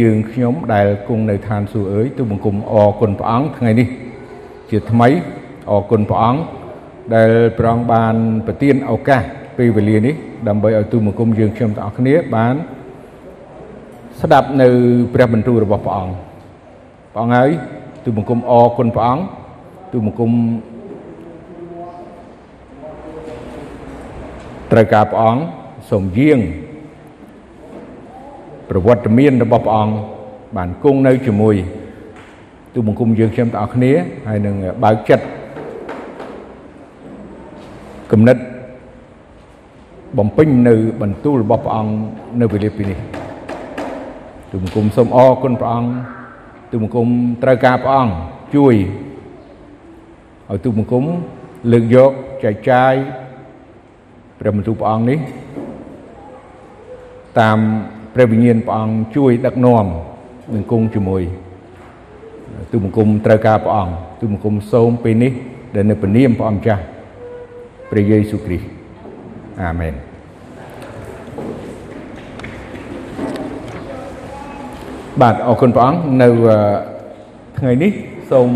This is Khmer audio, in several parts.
យើងខ្ញុំដែលគង់នៅឋានសួគ៌អើយទូបង្គំអរគុណព្រះអង្គថ្ងៃនេះ ជាថ្មីអរគុណព្រះអង្គដែលព្រះអង្គបានប្រទានឱកាសពេលវេលានេះដើម្បីឲ្យទូបង្គំយើងខ្ញុំទាំងអស់គ្នាបានស្ដាប់នៅព្រះបន្ទូលរបស់ព្រះអង្គព្រះអង្គហើយទូបង្គំអរគុណព្រះអង្គទូបង្គំត្រូវការព្រះអង្គសូមយាង ប្រវត្តិមានរបស់ព្រះអង្គបានគង់នៅជាមួយទូបង្គំយើងខ្ញុំទាំងអស់គ្នាហើយនឹងបើកចិត្តគំនិតបំពេញនៅបន្ទូលរបស់ព្រះអង្គនៅវេលាពេលនេះទូបង្គំសូមអរគុណព្រះអង្គទូបង្គំត្រូវការព្រះអង្គជួយឲ្យទូបង្គំលើកយកចែកចាយព្រះបន្ទូលព្រះអង្គនេះតាម ព្រះវិញ្ញាណព្រះអង្គជួយដឹកនាំនឹងគង់ជាមួយទូបង្គំត្រូវការព្រះអង្គទូបង្គំសូមពេលនេះដែលនៅព្រះនាមព្រះអង្គចាស់ព្រះយេស៊ូវគ្រីស្ទអាមែនបាទអរគុណព្រះអង្គនៅថ្ងៃនេះសូម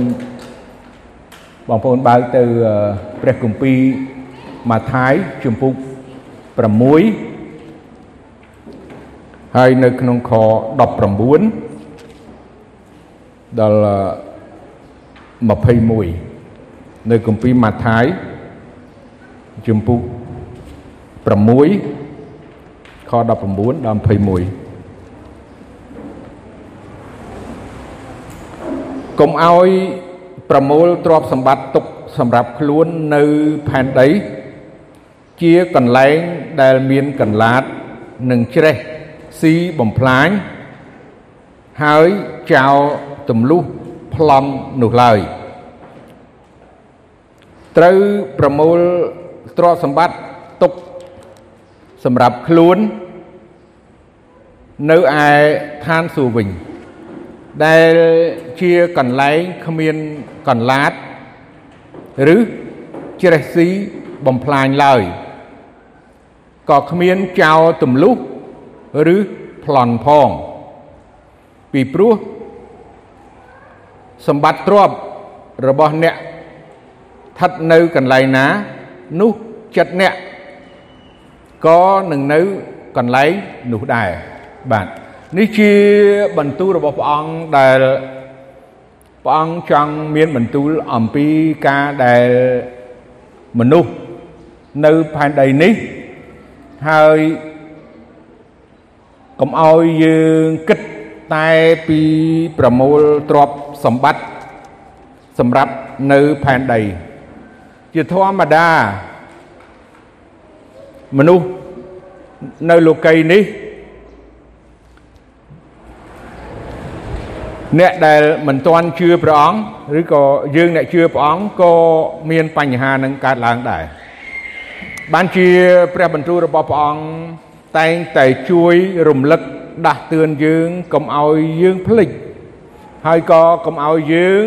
បងប្អូនបើកទៅព្រះគម្ពីរម៉ាថាយជំពូក6 ហើយនៅក្នុងខ19ដល់21នៅគម្ពីរម៉ាថាយជំពូក6ខ19ដល់21កុំឲ្យប្រមូលទ្រព្យសម្បត្តិទុកសម្រាប់ខ្លួននៅផែនដី ជាកន្លែងដែលមានកន្លាតនិងច្រេះ ស៊ីបំផ្លាញហើយចោលទម្លុះប្លន់នោះឡើយត្រូវប្រមូលទ្រព្យសម្បត្តិទុកសម្រាប់ខ្លួននៅឯឋានសួគ៌វិញដែលជាកន្លែងគ្មានកន្លាតឬជ្រេះស៊ីបំផ្លាញឡើយក៏គ្មានចោលទម្លុះ ឬប្លន់ផង ពីព្រោះសម្បត្តិទ្រព្យរបស់អ្នកស្ថិតនៅកន្លែងណានោះចិត្តអ្នកក៏នឹងនៅកន្លែងនោះដែរបាទនេះជាបន្ទូលរបស់ព្រះអង្គដែលព្រះអង្គចង់មានបន្ទូលអំពីការដែលមនុស្សនៅផែនដីនេះហើយ កុំឲ្យយើងគិតតែពីប្រមូលទ្រព្យសម្បត្តិសម្រាប់នៅផែនដី ជាធម្មតាមនុស្សនៅលោកីនេះអ្នកដែលមិនទាន់ជឿព្រះអង្គឬក៏យើងអ្នកជឿព្រះអង្គក៏មានបញ្ហានឹងកើតឡើងដែរបានជាព្រះបន្ទូលរបស់ព្រះអង្គ តែងតែជួយរំលឹកដាស់តឿនយើងកុំឲ្យយើងភ្លេចហើយក៏កុំឲ្យយើង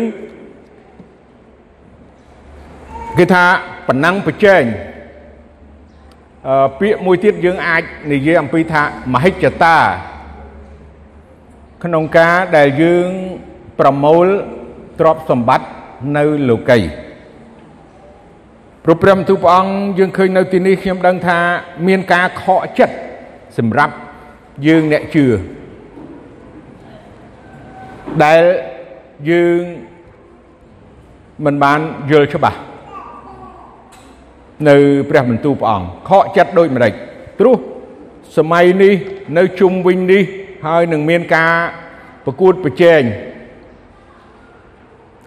គេថាប៉ុណ្ណឹងប្រជែងអឺពាក្យមួយទៀតយើងអាចនិយាយអំពីថាមហិច្ឆតា ក្នុងការដែលយើងប្រមូលទ្រព្យសម្បត្តិនៅលោកីព្រោះព្រះមទូព្រះអង្គយើងឃើញនៅទីនេះខ្ញុំដឹងថាមានការខកចិត្ត សម្រាប់យើងអ្នកជឿដែលយើងមិនបានយល់ច្បាស់នៅព្រះបន្ទូលព្រះអង្គខកចិត្តដូចម្ដេចព្រោះសម័យនេះនៅជុំវិញនេះហើយនឹងមានការប្រកួតប្រជែង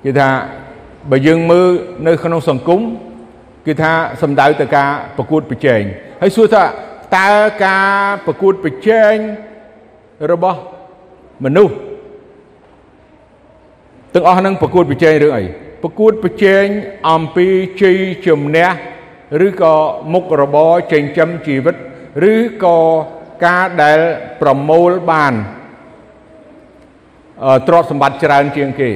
គេថាបើយើងមើលនៅក្នុងសង្គមគេថាសំដៅទៅការប្រកួតប្រជែងហើយសួរថា តើការប្រកួតប្រជែងរបស់មនុស្សទាំងអស់នឹងប្រកួតប្រជែងរឿងអីប្រកួតប្រជែងអំពីជ័យជំនះឬក៏មុខរបរចិញ្ចឹមជីវិតឬក៏ការដែលប្រមូលបានទ្រព្យសម្បត្តិច្រើនជាងគេ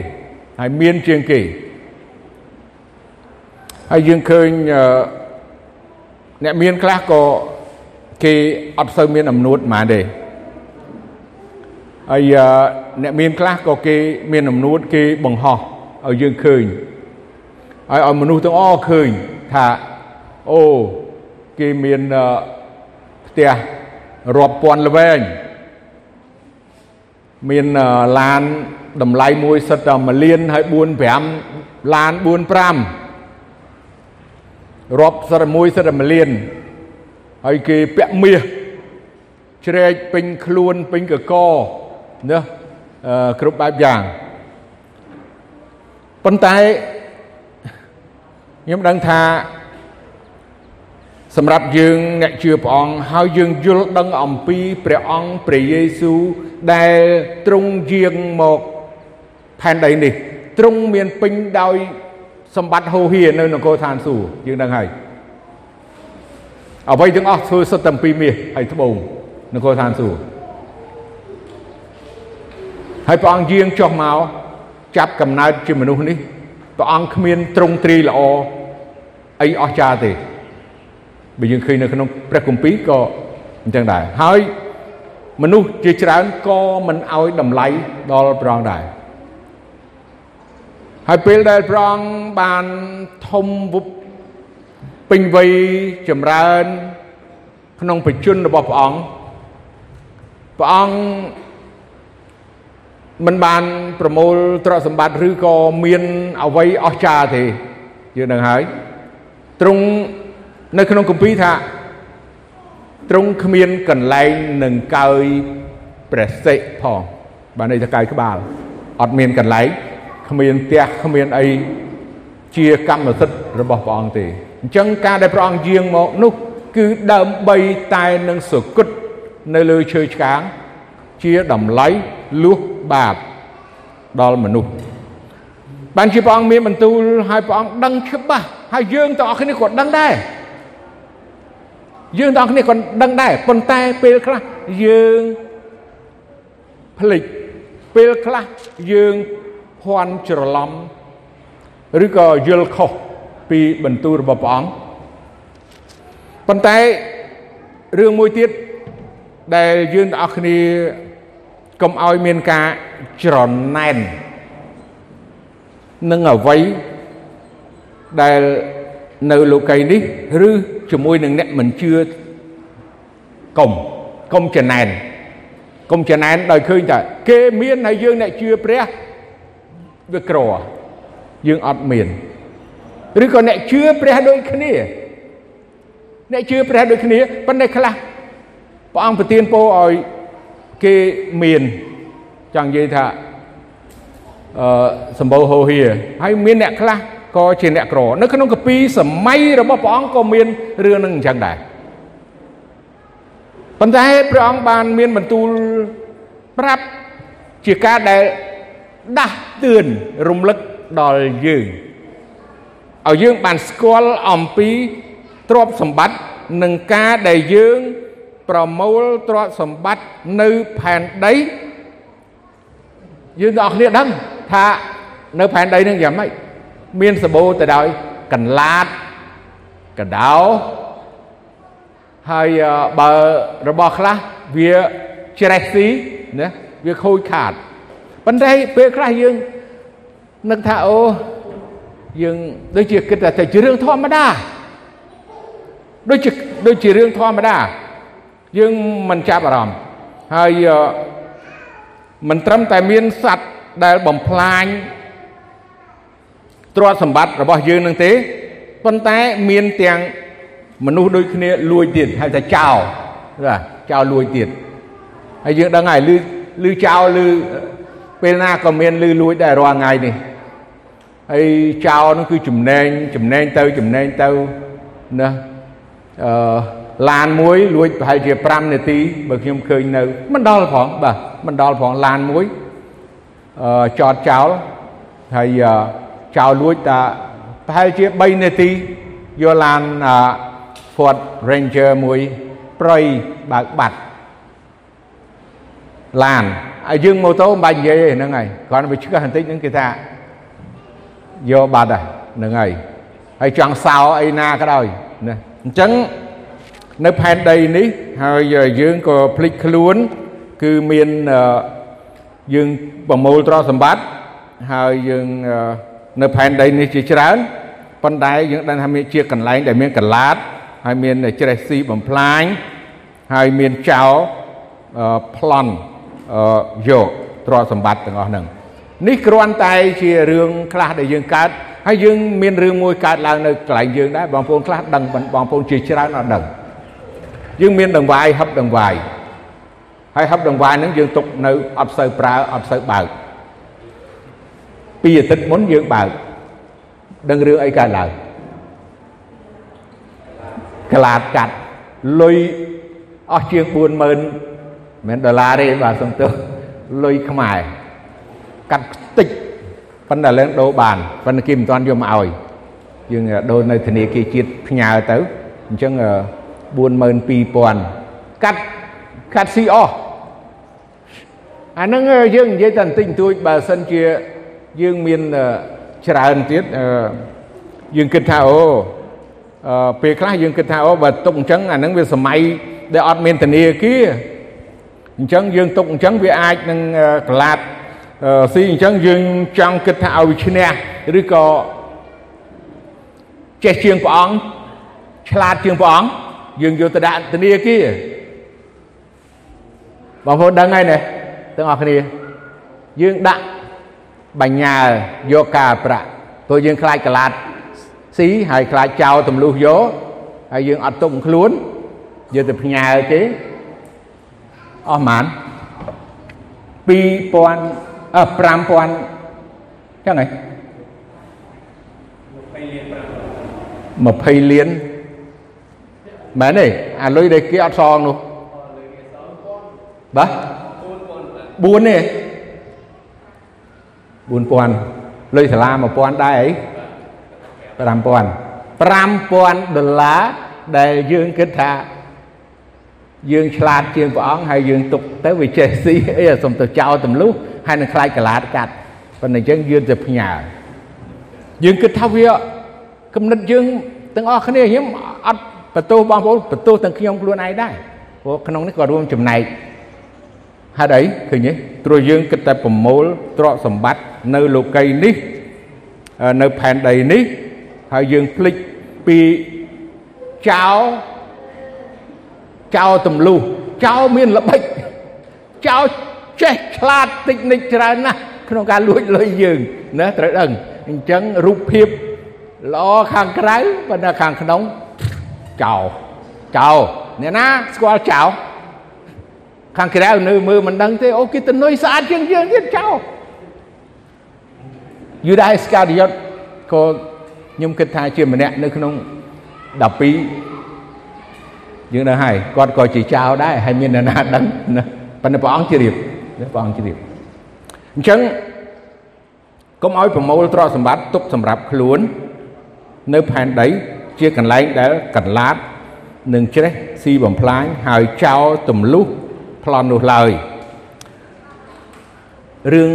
ហើយមានជាងគេហើយយើងឃើញអ្នកមានខ្លះក៏ គេអត់សូវមានអំនួតហ្មងទេហហើយអ្នកមានខ្លះក៏គេមានអំនួតគេបង្ហោះឲ្យយើងឃើញឲ្យឲ្យមនុស្សទាំងអស់ឃើញថាអូគេមានផ្ទះរាប់ពាន់ល្វែងមានឡានតម្លៃមួយសិតតែ1លានហើយ4 5ឡាន4 5រាប់សិតមួយសិតតែ1លាន ហើយគេពាក់មាសជ្រែកពេញខ្លួនពេញកកណាគ្រប់បែបយ៉ាងប៉ុន្តែខ្ញុំដឹងថាសម្រាប់យើងអ្នកជឿព្រះអង្គហើយយើងយល់ដឹងអំពីព្រះអង្គព្រះយេស៊ូវដែលទ្រង់យាងមកផែនដីនេះទ្រង់មានពេញដោយសម្បត្តិហូហៀនៅនគរឋានសួគ៌យើងដឹងហើយ អ្វីទាំងអស់ធ្វើសុទ្ធតែពីមាសហើយត្បូងនគរឋានសួគ៌ហើយព្រះអង្គយាងចុះមកចាប់កំណើតជាមនុស្សនេះព្រះអង្គគ្មានទ្រង់ទ្រីល្អអីអស្ចារ្យទេបើយើងឃើញនៅក្នុងព្រះគម្ពីរក៏អញ្ចឹងដែរហើយមនុស្សជាច្រើនក៏មិនឲ្យតម្លៃដល់ព្រះអង្គដែរហើយពេលដែលព្រះអង្គបានធំ ពេញវ័យចម្រើន ក្នុងបជនរបស់ព្រះអង្គព្រះអង្គមិនបានប្រមូលទ្រព្យសម្បត្តិឬក៏មានអវ័យអស្ចារ្យទេយើងនឹងហើយទ្រង់នៅក្នុងគម្ពីរថាទ្រង់គ្មានកន្លែងនឹងកើយព្រះសិទ្ធផងបានន័យថាកើយក្បាលអត់មានកន្លែងគ្មានផ្ទះគ្មានអីជាកម្មសិទ្ធិរបស់ព្រះអង្គទេ អញ្ចឹងការដែលព្រះអង្គយាងមកនោះ គឺដើម្បីតែនឹងសគត់នៅលើឈើឆ្កាង ជាតម្លៃលួសបាបដល់មនុស្សបានជាព្រះអង្គមានបន្ទូលហើយព្រះអង្គដឹងច្បាស់ហើយយើងទាំងអស់គ្នាក៏ដឹងដែរយើងទាំងអស់គ្នាក៏ដឹងដែរប៉ុន្តែពេលខ្លះយើងភ្លេចពេលខ្លះយើងភ័ន្តច្រឡំឬក៏យល់ខុស ពីបន្ទូលរបស់ព្រះអង្គប៉ុន្តែរឿងមួយទៀតដែលយើងទាំងអស់គ្នាកុំឲ្យមានការច្រណែននឹងអ្វីដែលនៅលោកីនេះឬជាមួយនឹងអ្នកមិនជឿកុំកុំចំណែនកុំចំណែនដោយឃើញតែគេមានហើយយើងអ្នកជឿព្រះវាក្រយើងអត់មាន ឬក៏អ្នកជឿព្រះដូចគ្នាអ្នកជឿព្រះដូចគ្នាប៉ុន្តែខ្លះព្រះអង្គប្រទានពរឲ្យគេមានចង់និយាយថាអឺសម្បូរហោហៀហើយមានអ្នកខ្លះក៏ជាអ្នកក្រនៅក្នុងកពីសម័យរបស់ព្រះអង្គក៏មានរឿងនឹងអញ្ចឹងដែរប៉ុន្តែព្រះអង្គបានមានបន្ទូលប្រាប់ជាការដែលដាស់តឿនរំលឹកដល់យើង ឲ្យយើងបានស្គាល់អំពីទ្រព្យសម្បត្តិនិងការដែលយើងប្រមូលទ្រព្យសម្បត្តិនៅផែនដីយើងទាំងអស់គ្នាដឹងថានៅផែនដីនឹងយ៉ាងម៉េចមានសបោទៅដោយកន្លាតកដោហើយបើរបស់ខ្លះវាច្រេះស៊ីណាវាខូចខាតប៉ុន្តែពេលខ្លះយើងនឹកថាអូ យើងដូចជាគិតថាទៅជារឿងធម្មតាដូចជាដូចជារឿងធម្មតាយើងមិនចាប់អារម្មណ៍ហើយមិនត្រឹមតែមានសัตว์ដែលបំផ្លាញទ្រព្យសម្បត្តិរបស់យើងនឹងទេប៉ុន្តែមានទាំងមនុស្សដូចគ្នាលួចទៀតហៅថាចោលបាទចោលលួចទៀតហើយយើងដឹងហើយឮឮចោលឮពេលណាក៏មានឮលួចដែររាល់ថ្ងៃនេះ ហើយចោលនោះគឺចំណែងចំណែងទៅចំណែងទៅណាអឺឡានមួយលួចប្រហែលជា5នាទីបើខ្ញុំឃើញនៅមិនដល់ផងបាទមិនដល់ផងឡានមួយអឺចតចោលហើយចោលលួចតាប្រហែលជា3នាទីយកឡាន Ford Ranger មួយប្រៃបើកបាត់ឡានហើយយើងម៉ូតូមិនបាច់និយាយទេហ្នឹងហើយគ្រាន់តែវាឆ្កឹះបន្តិចហ្នឹងគេថា យកបាត់ហ្នឹងហើយហើយចង់សោអីណាក៏ដោយណាអញ្ចឹងនៅផែនដីនេះហើយយើងក៏ភ្លេចខ្លួន គឺមានយើងប្រមូលទ្រព្យសម្បត្តិហើយយើងនៅផែនដីនេះជាច្រើនប៉ុន្តែយើងដឹងថាមានជាកន្លែងដែលមានកលាតហើយមានច្រេះស៊ីបំផ្លាញហើយមានចោលប្លន់យកទ្រព្យសម្បត្តិទាំងអស់ហ្នឹង នេះគ្រាន់តែជារឿងខ្លះដែលយើងកើតហើយយើងមានរឿងមួយកើតឡើងនៅកន្លែងយើងដែរបងប្អូនខ្លះដឹងបងប្អូនជាច្រើនអត់ដឹងយើងមានដង្វាយហឹបដង្វាយហើយហឹបដង្វាយហ្នឹងយើងទុកនៅអត់សូវប្រើអត់សូវបើកពីអាទិត្យមុនយើងបើកដឹងរឿងអីកើតឡើងក្លាតកាត់លុយអស់ជាង40000មិនដុល្លារទេបាទសំទោសលុយខ្មែរ កាត់តិចប៉ុន្តែឡើងដូរបានប៉ុន្តែគេមិនទាន់យកមកឲ្យយើងដូរនៅធនាគារជាតិផ្ញើទៅអញ្ចឹង42000កាត់កាត់ស៊ីអស់អាហ្នឹងយើងនិយាយតែបន្តិចបន្តួចបើសិនជាយើងមានច្រើនទៀតយើងគិតថាអូពេលខ្លះយើងគិតថាអូបើទុកអញ្ចឹងអាហ្នឹងវាសម័យដែលអត់មានធនាគារអញ្ចឹងយើងទុកអញ្ចឹងវាអាចនឹងក្លាត ស៊ីអញ្ចឹងយើងចង់គិតថាឲ្យឈ្នះឬក៏ចេះជាងព្រះអង្គឆ្លាតជាងព្រះអង្គយើងយកទៅដាក់ធនាគារបងប្អូនដឹងហើយណាទាំងអស់គ្នាយើងដាក់បញ្ញាយកការប្រាក់ព្រោះយើងខ្លាចកលាតស៊ីហើយខ្លាចចោលទម្លុះយកហើយយើងអត់ទុកខ្លួនយកទៅផ្ញើគេអស់ប៉ុន្មាន2000 អឺ5000ចឹងហ៎20លានមែនទេអាលុយដែលគេអត់សងនោះបាទ4ទេ4000លុយសាលា1000ដែរអី5000 5000ដុល្លារដែលយើងគិតថាយើងឆ្លាតជាងព្រះអង្គហើយយើងទុកទៅវាចេះស៊ីអីសុំទៅចោលទម្លុះ ហើយនឹងខ្លាចកលាតកាត់ប៉ុន្តែអញ្ចឹងយើងទៅផ្ញើយើងគិតថាវាគំនិតយើងទាំងអស់គ្នាខ្ញុំអត់បន្ទោសបងប្អូនបន្ទោសទាំងខ្ញុំខ្លួនឯងដែរព្រោះក្នុងនេះក៏រួមចំណែកហេតុអីឃើញទេព្រោះយើងគិតតែប្រមូលទ្រព្យសម្បត្តិនៅលោកីនេះនៅផែនដីនេះហើយយើងភ្លេចពីចោលចោលទម្លុះចោលមានល្បិចចោល ចេះឆ្លាតតិចនិចច្រើនណាស់ក្នុងការលួចលុយយើងណាត្រូវដឹងអញ្ចឹងរូបភាពល្អខាងក្រៅប៉ុន្តែខាងក្នុងចោលចោលអ្នកណាស្គាល់ចោលខាងក្រៅនៅមើលមិនដឹងទេអូគេទៅនុយស្អាតជាងយើងទៀតចោលយូដាអេសការីយ៉ុតក៏ខ្ញុំគិតថាជាម្នាក់នៅក្នុង12យើងដឹងហើយគាត់ក៏ជាចៅដែរហើយមានអ្នកណាដឹងណាប៉ុន្តែព្រះអង្គជ្រាប ព្រះអង្គជ្រាបអញ្ចឹងកុំឲ្យប្រមូលទ្រព្យសម្បត្តិទុកសម្រាប់ខ្លួននៅផែនដីជាកន្លែងដែលកន្លាតនឹងជ្រេះស៊ីបំផ្លាញហើយចោលទម្លុះប្លន់នោះឡើយរឿង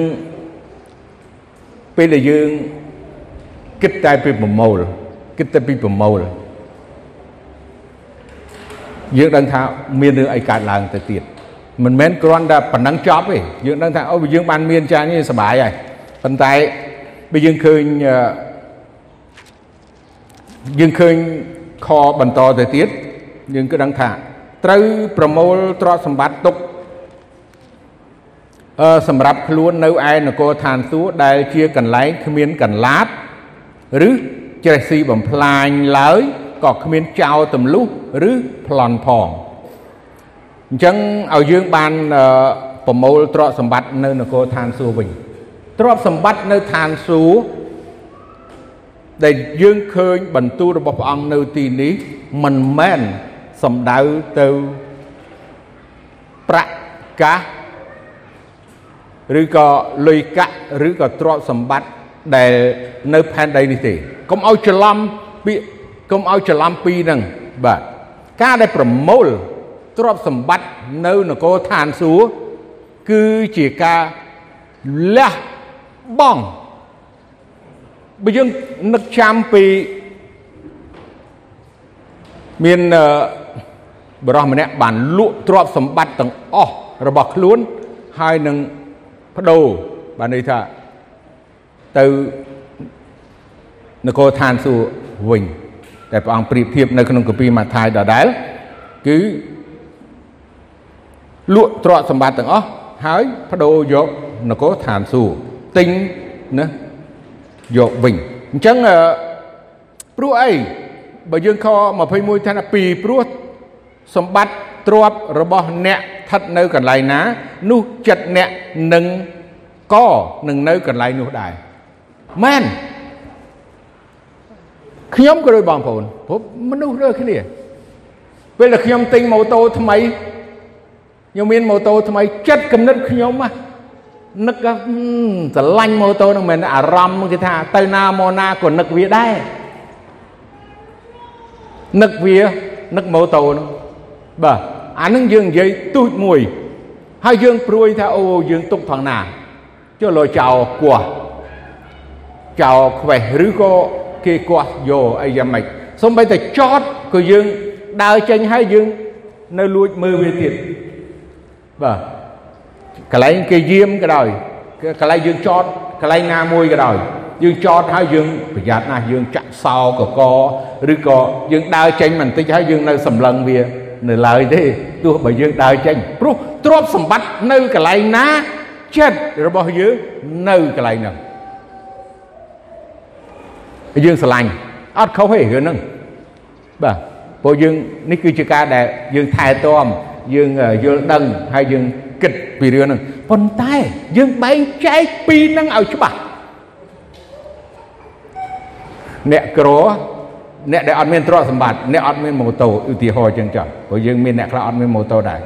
ពេលដែលយើងគិតតែពីប្រមូលគិតតែពីប្រមូលយើងដឹងថាមានរឿងអីកើតឡើងទៅទៀត មិនមែនគ្រាន់តែប៉ុណ្ណឹងចប់ទេយើងដឹងថាអូយើងបានមានចានេះសុបាយហើយប៉ុន្តែបើយើងឃើញយើងឃើញខបន្តទៅទៀតយើងគឺដឹងថាត្រូវប្រមូលទ្រព្យសម្បត្តិទុកអឺសម្រាប់ខ្លួននៅឯនគរឋានសួគ៌ដែលជាកន្លែងគ្មានកន្លាតឬច្រេះស៊ីបំផ្លាញឡើយក៏គ្មានចោលទម្លុះឬប្លន់ផង អញ្ចឹងឲ្យយើងបានប្រមូលទ្រព្យសម្បត្តិនៅនគរឋានសួគ៌វិញទ្រព្យសម្បត្តិនៅឋានសួគ៌ដែលយើងឃើញបន្ទូលរបស់ព្រះអង្គនៅទីនេះមិនមែនសំដៅទៅប្រាក់កាសឬក៏លុយកាក់ឬក៏ទ្រព្យសម្បត្តិដែលនៅផែនដីនេះទេកុំឲ្យច្រឡំពាក្យកុំឲ្យច្រឡំពីរហ្នឹងបាទការដែលប្រមូល ទ្រព្យសម្បត្តិនៅនគរឋានសួគ៌គឺជាការលះបង់បើយើងនឹកចាំពីមានបរិះម្នាក់បានលក់ទ្រព្យសម្បត្តិទាំងអស់របស់ខ្លួនហើយនឹងបដូរបានន័យថាទៅនគរឋានសួគ៌វិញតែព្រះអង្គប្រៀបធៀបនៅក្នុងកាពីម៉ាថាយដដែលគឺ លក់ទ្រព្យសម្បត្តិទាំងអស់ហើយបដូរយកនគរឋានសួគ៌ទិញណាយកវិញអញ្ចឹងព្រោះអីបើយើងខ21ថាពីព្រោះសម្បត្តិទ្រព្យរបស់អ្នកស្ថិតនៅកន្លែងណា នោះចិត្តអ្នកនឹងក៏នឹងនៅកន្លែងនោះដែរមែនខ្ញុំក៏ដូចបងប្អូនព្រោះមនុស្សរើគ្នាពេលដែលខ្ញុំទិញម៉ូតូថ្មី ខ្ញុំមានម៉ូតូថ្មីចិត្តគំនិតខ្ញុំណានឹកស្រឡាញ់ម៉ូតូនឹងមិនអារម្មណ៍គេថាទៅណាមកណាក៏នឹកវាដែរនឹកវានឹកម៉ូតូនោះបាទអានឹងយើងនិយាយទូចមួយហើយយើងព្រួយថាអូយើងទុកផងណាចុះលោចោលគោះចោលខ្វេះឬក៏គេគោះយកអីយ៉ាងម៉េចសំបីតែចតក៏យើងដើរចេញហើយយើងនៅលួចមើលវាទៀត បាទកន្លែងគេយាមក៏ដោយកន្លែងយើងចតកន្លែងណាមួយក៏ដោយយើងចតហើយយើងប្រយ័ត្នណាស់យើងចាក់សោកកឬក៏យើងដើរចេញបន្តិចហើយយើងនៅសម្លឹងវានៅឡើយទេទោះបើយើងដើរចេញព្រោះទ្រព្យសម្បត្តិនៅកន្លែងណាចិត្តរបស់យើងនៅកន្លែងហ្នឹងយើងស្រឡាញ់អត់ខុសទេរឿងហ្នឹងបាទព្រោះយើងនេះគឺជាការដែលយើងថែទាំ យើងយល់ដឹងហើយយើងគិតពីរឿងហ្នឹងប៉ុន្តែយើងបែងចែកពីហ្នឹងឲ្យច្បាស់អ្នកក្រអ្នកដែលអត់មានទ្រព្យសម្បត្តិអ្នកអត់មានម៉ូតូឧទាហរណ៍ចឹងចុះព្រោះយើងមានអ្នកខ្លះអត់មានម៉ូតូដែរ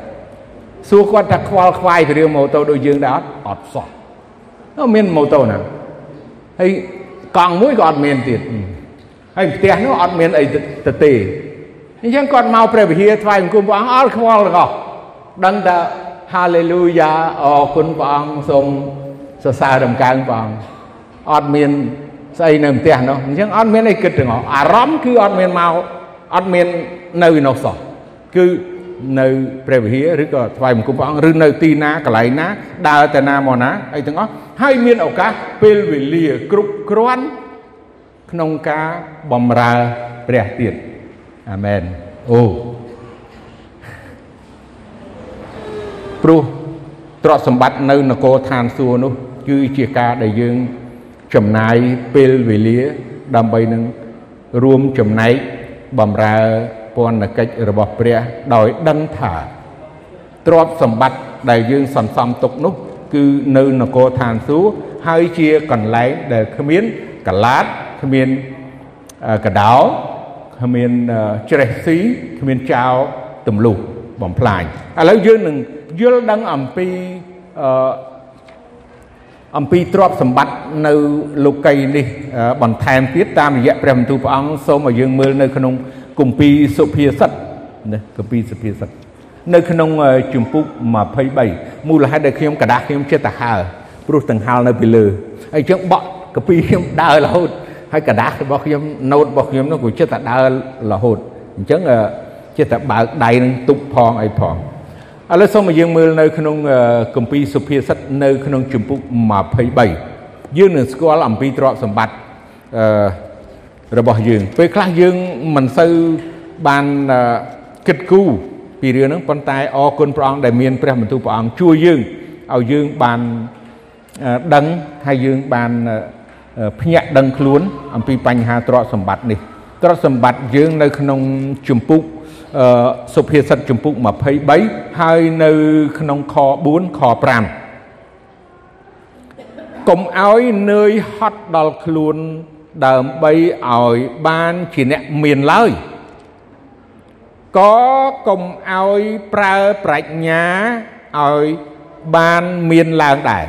សួរគាត់ថាខ្វល់ខ្វាយពីរឿងម៉ូតូដូចយើងដែរអត់អត់សោះនោះមានម៉ូតូណាហើយកង់មួយក៏អត់មានទៀតហើយផ្ទះនោះអត់មានអីទៅទេ អញ្ចឹងគាត់មកព្រះវិហារថ្វាយបង្គំព្រះអង្គអត់ខ្វល់ទាំងអស់ដឹងតែ Hallelujah អរគុណព្រះអង្គសូមសរសើរដំកើងព្រះអង្គអត់មានស្អីនៅផ្ទះនោះអញ្ចឹងអត់មានអីគិតទាំងអស់អារម្មណ៍គឺអត់មានមកអត់មាននៅនោះសោះគឺនៅព្រះវិហារឬក៏ថ្វាយបង្គំព្រះអង្គឬនៅទីណាកន្លែងណាដើរទៅណាមកណាអីទាំងអស់ហើយមានឱកាសពេលវេលាគ្រប់គ្រាន់ក្នុងការបំរើព្រះទៀត អាមែនអូព្រោះទ្រព្យសម្បត្តិនៅនគរឋានសួគ៌នោះគឺជាការដែលយើងចំណាយពេលវេលាដើម្បីនឹងរួមចំណែកបំរើពន្ធកិច្ចរបស់ព្រះដោយដឹងថាទ្រព្យសម្បត្តិដែលយើងសន្សំទុកនោះគឺនៅនគរឋានសួគ៌ហើយជាកន្លែងដែលគ្មានកលាតគ្មានកដោ គ្មានច្រេះស៊ីគ្មានចោលទម្លុះបំផ្លាញឥឡូវយើងនឹងយល់ដឹងអំពីអឺអំពីទ្រព្យសម្បត្តិនៅលោកីនេះបន្ថែមទៀតតាមរយៈព្រះបន្ទូលព្រះអង្គសូមឲ្យយើងមើលនៅក្នុងគម្ពីរសុភាសិតណាគម្ពីរសុភាសិតនៅក្នុងជំពូក23មូលហេតុដែលខ្ញុំกระដាស់ខ្ញុំចិត្តទៅហើព្រោះទាំងហើនៅពីលើហើយចឹងបក់កពីខ្ញុំដើររហូត ហើយកระដាស់របស់ខ្ញុំណូតរបស់ខ្ញុំនោះក៏ចិត្តតែដើររហូតអញ្ចឹងចិត្តតែបើកដៃនឹងទប់ផងអីផងឥឡូវសូមឲ្យយើងមើលនៅក្នុងគម្ពីរសុភាសិតនៅក្នុងជំពូក23យើងនឹងស្គាល់អំពីទ្រព្យសម្បត្តិអឺរបស់យើងពេលខ្លះយើងមិនសូវបានគិតគូរពីរឿងហ្នឹងប៉ុន្តែអរគុណព្រះអង្គដែលមានព្រះបន្ទូលព្រះអង្គជួយយើងឲ្យយើងបានដឹងហើយយើងបាន ភ្ញាក់ដឹងខ្លួនអំពីបញ្ហាទ្រព្យសម្បត្តិនេះទ្រព្យសម្បត្តិយើងនៅក្នុងជំពូកសុភាសិតជំពូក23ហើយនៅក្នុងខ4ខ5កុំឲ្យនឿយហត់ដល់ខ្លួនដើម្បីឲ្យបានជាអ្នកមានឡើយក៏កុំឲ្យប្រើប្រាជ្ញាឲ្យបានមានឡើងដែរ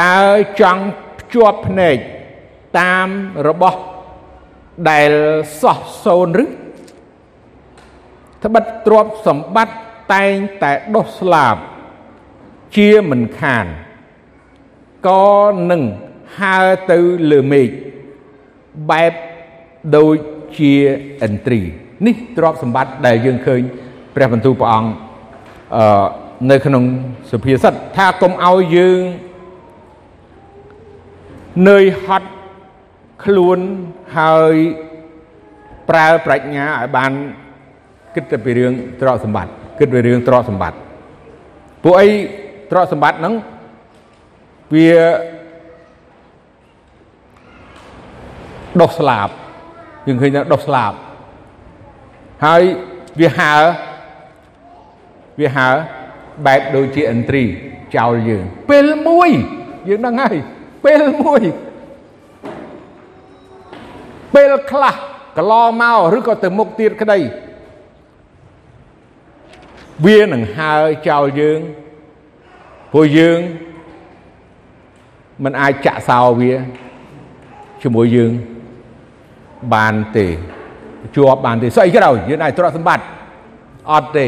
តើចង់ភ្ជាប់ភ្នែកតាមរបស់ដែលសោះសូនឬត្បិតទ្រព្យសម្បត្តិតែងតែដុះស្លាបជាមិនខានក៏នឹងហើរទៅលើមេឃបែបដូចជាឥន្ទ្រីនេះទ្រព្យសម្បត្តិដែលយើងឃើញព្រះបន្ទូលព្រះអង្គអឺនៅក្នុងសុភាសិតថាកុំឲ្យយើង នឿយហត់ខ្លួនហើយប្រើប្រាជ្ញាឲ្យបានគិតទៅពីរឿងទ្រព្យសម្បត្តិគិតពីរឿងទ្រព្យសម្បត្តិពួកអីទ្រព្យសម្បត្តិហ្នឹងវាដុសស្លាបយើងឃើញថាដុសស្លាបហើយវាហើវាហើបែបដូចជាឥន្ទ្រីចោលយើងពេលមួយយើងដឹងហើយ ពេលមួយពេលខ្លះកន្លមកឬក៏ទៅមុខទៀតក្តីវានឹងហើចោលយើងព្រោះយើងមិនអាចចាក់សោវាជាមួយយើងបានទេជាប់បានទេស្អីក្រោយយើងអាចទ្រព្យសម្បត្តិអត់ទេ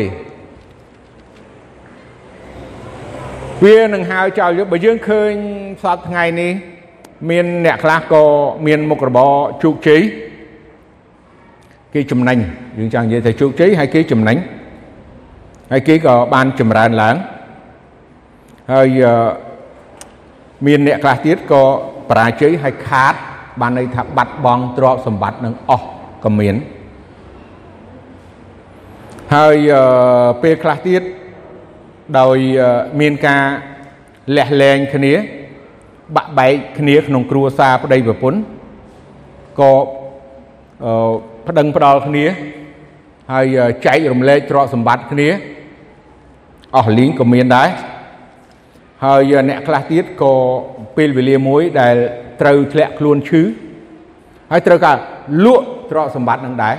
វានឹងហើចោលយើងបើយើងឃើញសប្តាហ៍ថ្ងៃនេះមានអ្នកខ្លះក៏មានមុខរបរជោគជ័យគេចំណេញយើងចង់និយាយថាជោគជ័យហើយគេចំណេញហើយគេក៏បានចម្រើនឡើងហើយមានអ្នកខ្លះទៀតក៏បរាជ័យហើយខាត បានន័យថាបាត់បង់ទ្រព្យសម្បត្តិនឹងអស់ក៏មានហើយពេលខ្លះទៀត ដោយមានការលះលែងគ្នា បាក់បែកគ្នាក្នុងគ្រួសារប្តីប្រពន្ធក៏ប្តឹងផ្ដាល់គ្នាហើយចែករំលែកទ្រព្យសម្បត្តិគ្នាអស់លីងក៏មានដែរហើយអ្នកខ្លះទៀតក៏ពេលវេលាមួយដែលត្រូវធ្លាក់ខ្លួនឈឺហើយត្រូវការលក់ទ្រព្យសម្បត្តិនឹងដែរ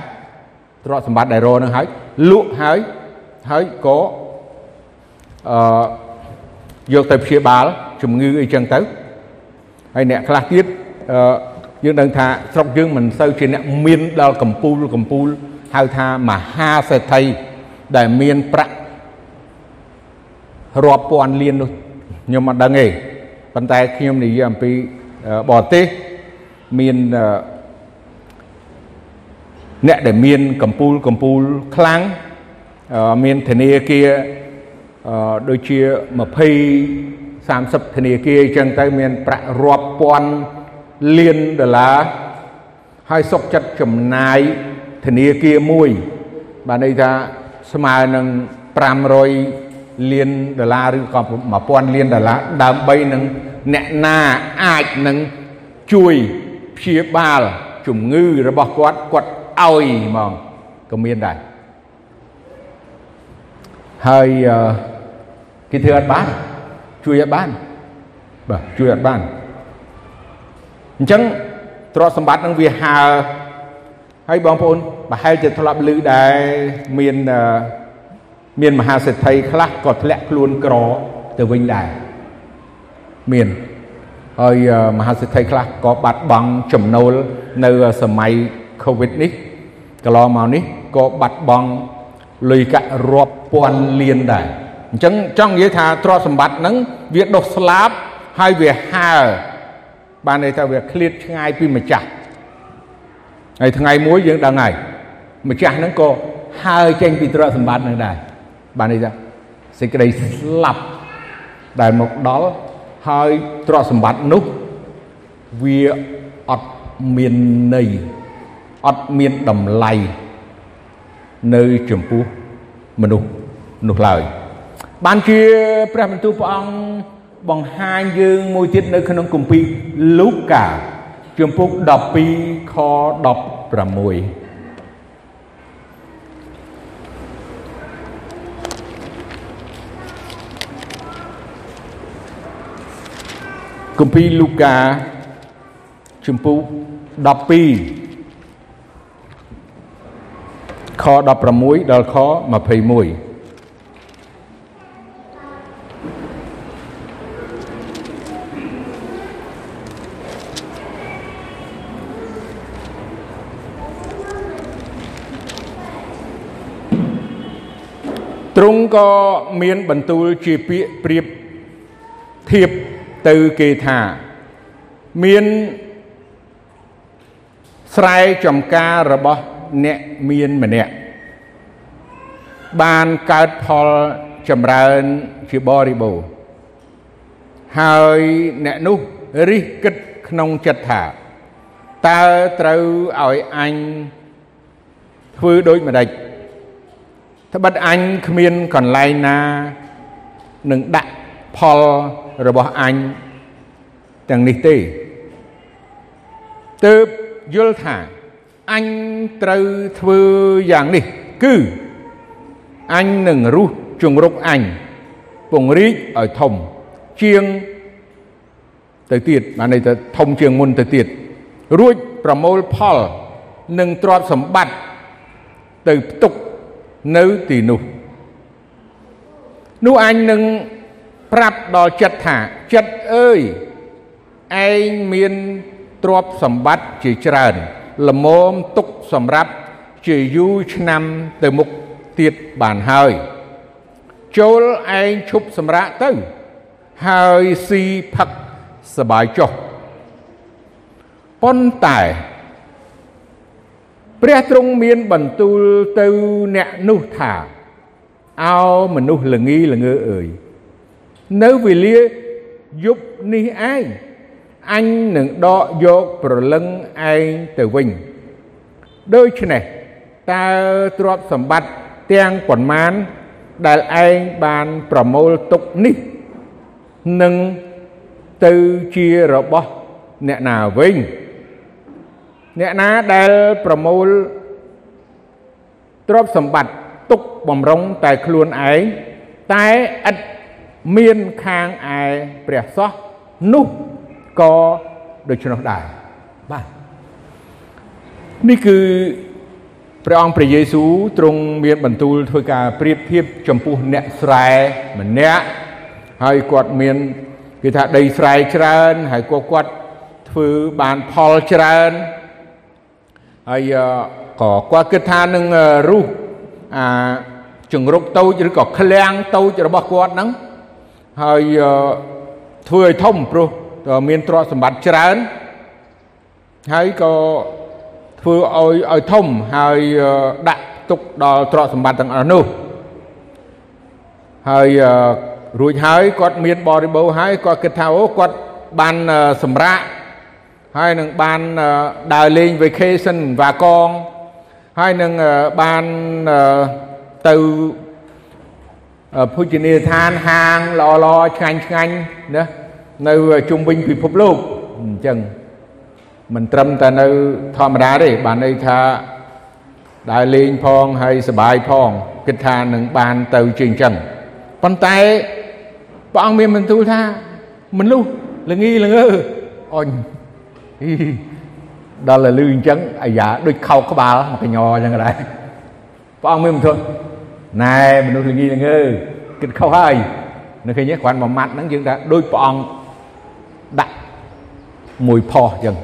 ទ្រព្យសម្បត្តិដែលរនឹងហើយលក់ហើយហើយក៏ អឺយកទៅព្យាបាលជំងឺអីចឹងទៅហើយអ្នកខ្លះទៀតអឺយើងដឹងថាស្រុកយើងមិនសូវជាអ្នកមានដល់កម្ពូលកម្ពូលហៅថាមហាសេដ្ឋីដែលមានប្រាក់រាប់ពាន់លាននោះខ្ញុំមិនដឹងទេប៉ុន្តែខ្ញុំនិយាយអំពីបរទេសមានអ្នកដែលមានកម្ពូលកម្ពូលខ្លាំងមានធនាគារ ដូចជា20 30ធនាគារអញ្ចឹងទៅមានប្រាក់រាប់ពាន់លានដុល្លារហើយសុកចិត្តចំណាយធនាគារមួយបានន័យថាស្មើនឹង500លានដុល្លារឬក៏1000លានដុល្លារដើម្បីនឹងអ្នកណាអាចនឹងជួយព្យាបាលជំងឺរបស់គាត់គាត់ឲ្យហ្មងក៏មានដែរហើយ គេធ្វើអត់បានជួយអត់បានបាទជួយអត់បានអញ្ចឹងទ្រព្យសម្បត្តិនឹងវាហើហើយបងប្អូនប្រហែលជាធ្លាប់ឮដែរមានមានមហាសេដ្ឋីខ្លះក៏ធ្លាក់ខ្លួនក្រទៅវិញដែរមានហើយមហាសេដ្ឋីខ្លះក៏បាត់បង់ចំណូលនៅសម័យ Covid នេះកន្លងមកនេះក៏បាត់បង់លុយកាក់រាប់ពាន់លានដែរ អញ្ចឹងចង់និយាយថាទ្រព្យសម្បត្តិហ្នឹងវាដុសស្លាប់ហើយវាហើបានន័យថាវាឃ្លាតឆ្ងាយពីម្ចាស់ហើយថ្ងៃមួយយើងដឹងហើយម្ចាស់ហ្នឹងក៏ហើចេញពីទ្រព្យសម្បត្តិហ្នឹងដែរបានន័យថាសេចក្តីស្លាប់ដែលមកដល់ហើយទ្រព្យសម្បត្តិនោះវាអត់មានន័យអត់មានតម្លៃនៅចំពោះមនុស្សនោះឡើយ បានជាព្រះបន្ទូលព្រះអង្គបង្ហាញយើងមួយទៀតនៅក្នុងគម្ពីរលូកាជំពូក12ខ16គម្ពីរលូកាជំពូក12ខ16ដល់ខ21 ទ្រង់ក៏មានបន្ទូលជាពាក្យប្រៀបធៀបទៅគេថាមានស្រែចំការរបស់អ្នកមានម្នាក់បានកើតផលចម្រើនជាបរិបូរណ៍ហើយអ្នកនោះរិះគិតក្នុងចិត្តថាតើត្រូវឲ្យអញធ្វើដូចម្ដេច ត្បិតអញគ្មានកន្លែងណានឹងដាក់ផលរបស់អញទាំងនេះទេទើបយល់ថាអញត្រូវធ្វើយ៉ាងនេះ គឺអញនឹងរុះជង្រុកអញពង្រីកឲ្យធំជាងទៅទៀតបានន័យថាធំជាងមុនទៅទៀតរួចប្រមូលផល និងទ្រព្យសម្បត្តិទៅផ្ទុក នៅទីនោះនោះអញនឹងប្រាប់ដល់ចិត្តថាចិត្តអើយឯងមានទ្រព្យសម្បត្តិជាច្រើនល្មមទុកសម្រាប់ជាយូរឆ្នាំទៅមុខទៀតបានហើយចូលឯងឈប់សម្រាកទៅ ហើយស៊ីផឹកសបាយចុះប៉ុន្តែ ព្រះទ្រង់មានបន្ទូលទៅអ្នកនោះថាអោមនុស្សល្ងីល្ងើអើយនៅវេលាយប់នេះឯងអញនឹងដកយកប្រលឹងឯងទៅវិញដូច្នេះតើទ្រព្យសម្បត្តិទាំងប៉ុន្មានដែលឯងបានប្រមូលទុកនេះនឹងទៅជារបស់អ្នកណាវិញ អ្នកណាដែលប្រមូលទ្រព្យសម្បត្តិទុកបំរុងតែខ្លួនឯងតែឥតមានខាងឯព្រះសោះនោះក៏ដូច្នោះដែរបាទនេះគឺព្រះអង្គព្រះយេស៊ូវទ្រង់មានបន្ទូលធ្វើការប្រៀបធៀបចំពោះអ្នកស្រែម្នាក់ហើយគាត់មានគេថាដីស្រែច្រើនហើយក៏គាត់ធ្វើបានផលច្រើន ហើយក៏គាត់គិតថានឹងរុះអាជង្រុកតូចឬក៏ឃ្លាំងតូចរបស់គាត់ហ្នឹងហើយធ្វើឲ្យធំព្រោះមានទ្រព្យសម្បត្តិច្រើនហើយក៏ធ្វើឲ្យឲ្យធំហើយដាក់ទុកដល់ទ្រព្យសម្បត្តិទាំងអស់នោះហើយរួចហើយគាត់មានបរិបូរហើយគាត់គិតថាអូគាត់បានសម្រាក ហើយនឹងបានដើរលេង vacation វ៉ាកងហើយនឹងបានទៅភោជនីយដ្ឋានហាងល្អល្អឆ្ងាញ់ឆ្ងាញ់ណានៅជុំវិញពិភពលោកអញ្ចឹងមិនត្រឹមតែនៅធម្មតាទេបានន័យថាដើរលេងផងហើយសបាយផងគិតថានឹងបានទៅជាអញ្ចឹងប៉ុន្តែព្រះអង្គមានបន្ទូលថាមនុស្សល្ងីល្ងើអញ ដល់លឺអញ្ចឹងអាយ៉ាដូចខោក្បាលមកកញ្ញអញ្ចឹងដែរព្រះអង្គមានបន្ទូលណែមនុស្សល្ងីល្ងើគិតខុសហើយនៅឃើញទេគ្រាន់មួយម៉ាត់ហ្នឹងយើងថាដូចព្រះអង្គដាក់មួយផោះអញ្ចឹង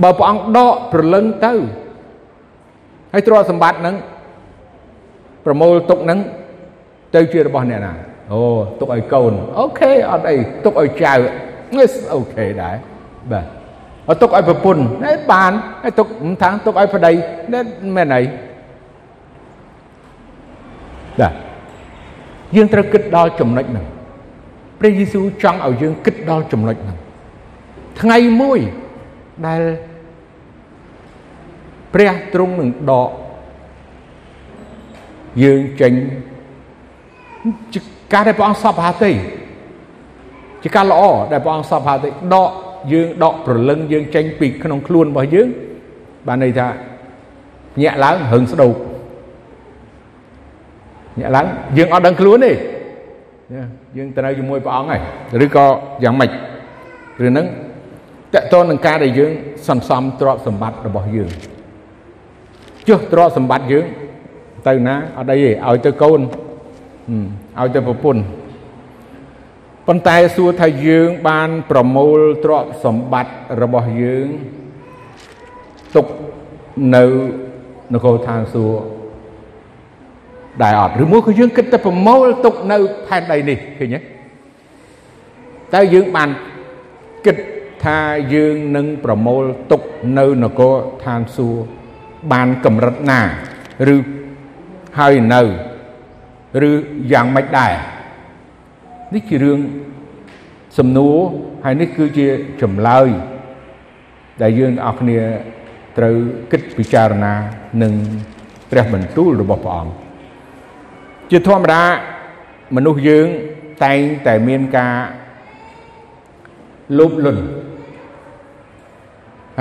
បាទពោះខំរហើយមានបានហើយឃ្លាំងក៏ធំអីមកចប់ហើយមិនបានព្រះអង្គថាមនុស្សល្ងីល្ងើអញ្ចឹងឃើញទេព្រះអង្គមានបន្ទូលថានៅយប់ហ្នឹងបើព្រះអង្គដកប្រលឹងទៅហើយទ្រព្យសម្បត្តិហ្នឹងប្រមូលទុកហ្នឹងទៅជារបស់អ្នកណាអូទុកឲ្យកូនអូខេអត់អីទុកឲ្យចៅអូខេដែរបាទអត់ទុកឲ្យប្រពន្ធហើយបានហើយទុកមិនថាទុកឲ្យប្តីមែនអីបាទយើងត្រូវគិតដល់ចំណុចហ្នឹងព្រះយេស៊ូវចង់ឲ្យយើងគិតដល់ចំណុចហ្នឹងថ្ងៃមួយដែល ព្រះទ្រង់នឹងដកយើងចេញជាការដែលព្រះអង្គសពហាទេជាការល្អដែលព្រះអង្គសពហាទេដកយើងដកប្រលឹងយើងចេញពីក្នុងខ្លួនរបស់យើងបានន័យថាញាក់ឡើងរឹងស្ដោកញាក់ឡើងយើងអត់ដឹងខ្លួនទេយើងទៅនៅជាមួយព្រះអង្គហើយឬក៏យ៉ាងម៉េចរឿងហ្នឹងតកតនឹងការដែលយើងសន្សំទ្រព្យសម្បត្តិរបស់យើង ចុះទ្រព្យសម្បត្តិយើង ទៅណាអត់អីទេឲ្យទៅកូនឲ្យទៅប្រពន្ធប៉ុន្តែសួរថាយើងបានប្រមូលទ្រព្យសម្បត្តិរបស់យើងទុកនៅនគរឋានសួគ៌ដែរអត់ឬមួយក៏យើងគិតតែប្រមូលទុកនៅផែនដីនេះឃើញទេតើយើងបានគិតថាយើងនឹងប្រមូលទុកនៅនគរឋានសួគ៌ បានកម្រិតណាឬហើយនៅឬយ៉ាងម៉េចដែរនេះជារឿងសំណួរហើយនេះគឺជាចម្លើយដែលយើងអរគ្នាត្រូវគិតពិចារណានឹងព្រះបន្ទូលរបស់ព្រះអង្គជាធម្មតាមនុស្សយើងតែងតែមានការលោភលន់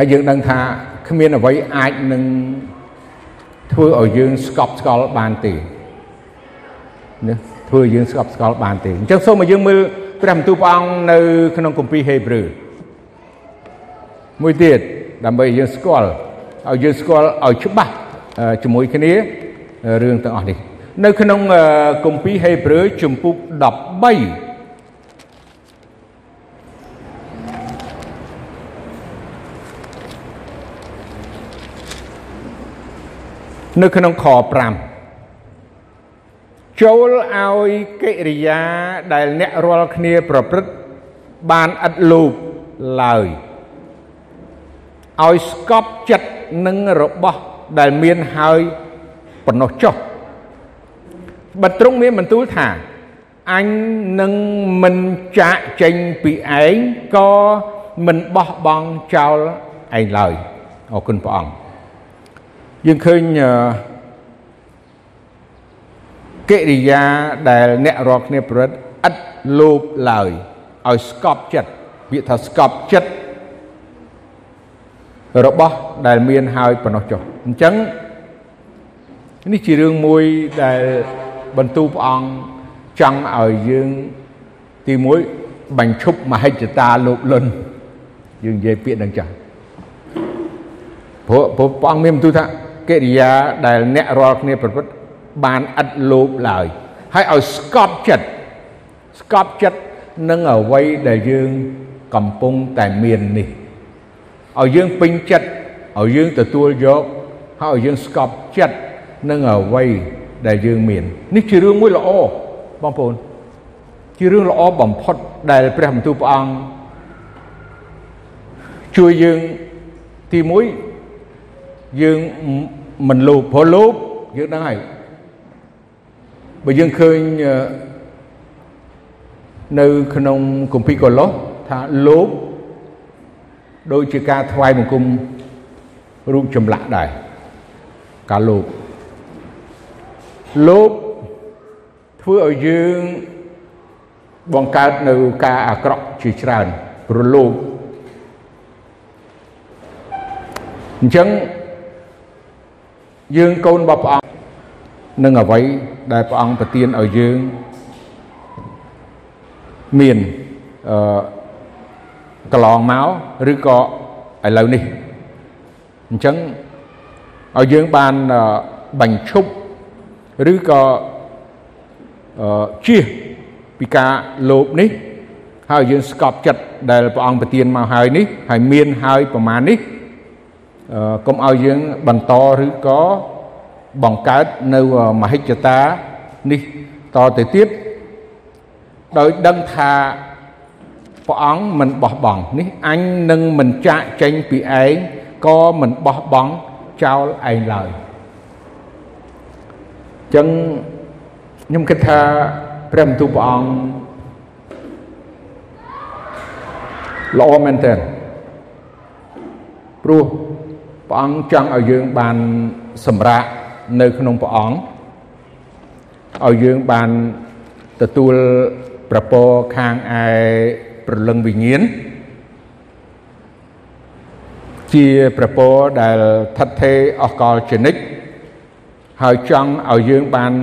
ហើយយើងដឹងថាគ្មានអ្វីអាចនឹងធ្វើឲ្យយើងស្កប់ស្កល់បានទេណាធ្វើយើងស្កប់ស្កល់បានទេអញ្ចឹងសូមឲ្យយើងមើលព្រះបន្ទូលព្រះអង្គនៅ ក្នុងគម្ពីរហេព្រើរមួយទៀតដើម្បីឲ្យយើងស្គាល់ឲ្យយើងស្គាល់ឲ្យច្បាស់ជាមួយគ្នារឿងទាំងអស់នេះ នៅ ក្នុងគម្ពីរហេព្រើរជំពូក13 នៅក្នុងខ5ចូលឲ្យកិរិយាដែលអ្នករាល់គ្នាប្រព្រឹត្តបានឥតលោភឡើយឲ្យស្កប់ចិត្តនឹងរបស់ដែលមានហើយប៉ុណ្ណោះចុះបើត្រង់មានបន្ទូលថាអញនឹងមិនចាក់ចេញពីឯងក៏មិនបោះបង់ចោលឯងឡើយអរគុណព្រះអង្គ យើងឃើញកិរិយាដែលអ្នករាល់គ្នាប្រព្រឹត្តឥតលោភឡើយឲ្យស្កប់ចិត្តពាក្យថាស្កប់ចិត្តរបស់ដែលមានហើយប៉ុណ្ណោះចុះអញ្ចឹងនេះជារឿងមួយដែលបន្ទូព្រះអង្គចង់ឲ្យយើងទី1បញ្ឈប់មហិច្ឆតាលោភលន់យើងនិយាយពាក្យនឹងចាស់ព្រោះព្រះអង្គមានបន្ទូថា កិរិយាដែលអ្នករាល់គ្នាប្រព្រឹត្តបានឥតលោភឡើយហើយឲ្យស្កប់ចិត្តស្កប់ចិត្តនឹងអ្វីដែលយើងកំពុងតែមាននេះឲ្យយើងពេញចិត្តឲ្យយើងទទួលយកហើយឲ្យយើងស្កប់ចិត្តនឹងអ្វីដែលយើងមាននេះជារឿងមួយល្អបងប្អូនជារឿងល្អបំផុតដែលព្រះបន្ទូលព្រះអង្គជួយយើងទី1យើង មិនលោភព្រោះលោភយើងដឹងហើយបើយើងឃើញនៅក្នុងគម្ពីរកូឡូសថាលោភដូចជាការថ្វាយបង្គំរូបចម្លាក់ដែរការលោភលោភធ្វើឲ្យយើងបង្កើតនៅការអាក្រក់ជាច្រើនព្រោះលោភអញ្ចឹង យើងកូនរបស់ព្រះអង្គនឹងអ្វីដែលព្រះអង្គប្រទានឲ្យយើងមានអឺកន្លងមកឬក៏ឥឡូវនេះអញ្ចឹងឲ្យយើងបានបញ្ឈប់ឬក៏អឺជៀសពីការលោភនេះហើយយើងស្កប់ចិត្តដែលព្រះអង្គប្រទានមកហើយនេះហើយមានហើយប្រមាណនេះ កុំឲ្យយើងបន្តឬក៏បង្កើតនៅមហិច្ឆតានេះតទៅទៀតដោយដឹងថាព្រះអង្គមិនបោះបង់នេះអញនឹងមិនចាក់ចេញពីឯងក៏មិនបោះបង់ចោលឯងឡើយចឹងខ្ញុំគិតថាព្រះបន្ទូលព្រះអង្គល្អមែនទែនព្រោះ ព្រះអង្គចង់ឲ្យយើងបានសម្រាកនៅក្នុងព្រះអង្គឲ្យយើងបានទទួលប្រពរខាងឯប្រលឹងវិញ្ញាណជាប្រពរដែលថិតថេរអស់កលជានិច្ចហើយចង់ឲ្យយើងបាន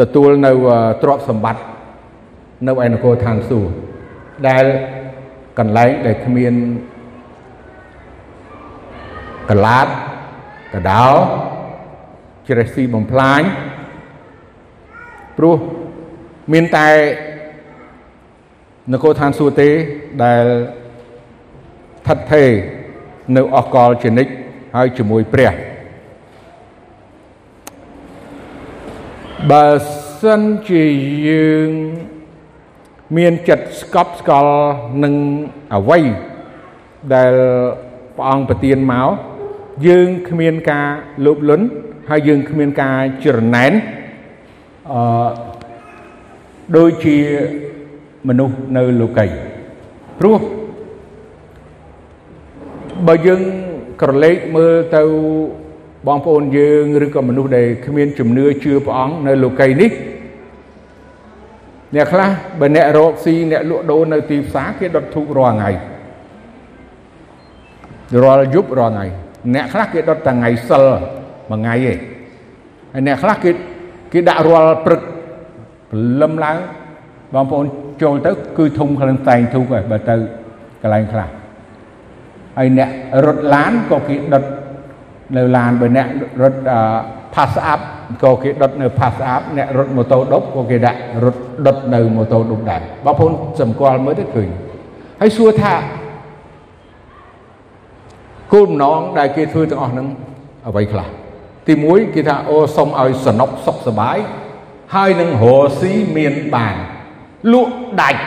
ទទួលនៅទ្រព្យសម្បត្តិនៅឯនគរឋានសួគ៌ដែលកន្លែងដែលគ្មាន កលាតកដោជ្រេះស៊ីបំផ្លាញព្រោះមានតែនគរឋានសួគ៌ទេដែលស្ថិតថេរនៅអកលជានិច្ចហើយជាមួយព្រះបើសិនជាយើងមានចិត្តស្កប់ស្កល់នឹងអ្វីដែលព្រះអង្គប្រទានមក យើងគ្មានការលោភលន់ហើយយើងគ្មានការច្រណែនអឺដូចជាមនុស្សនៅលោកីព្រោះបើយើងក្រឡេកមើលទៅបងប្អូនយើងឬក៏មនុស្សដែលគ្មានជំនឿជឿព្រះអង្គនៅលោកីនេះអ្នកខ្លះបើអ្នករកស៊ីអ្នកលក់ដូរនៅទីផ្សារគេដុតធូបរាល់ថ្ងៃរាល់យប់រាល់ថ្ងៃ អ្នកខ្លះគេដុតតែថ្ងៃសិលមួយថ្ងៃឯងហើយអ្នកខ្លះគេគេដាក់រាល់ព្រឹកព្រលឹមឡើងបងប្អូនចូលទៅ គឺធុំខ្លួនតែងធូបហើយបើទៅកន្លែងខ្លះហើយអ្នករត់ឡានក៏គេដុតនៅឡានបើអ្នករត់ pass up ក៏គេដុតនៅ pass up អ្នករត់ម៉ូតូដប់ក៏គេដាក់រត់ដុតនៅម៉ូតូដប់ដែរបងប្អូនសម្គាល់មើលទៅឃើញហើយសួរថា គោលបំណងដែលគេធ្វើទាំងអស់ហ្នឹងអ្វីខ្លះទី1គេថាអូសុំឲ្យសនុកសុខសบายហើយនឹងរស់ស៊ីមានបានលក់ដាច់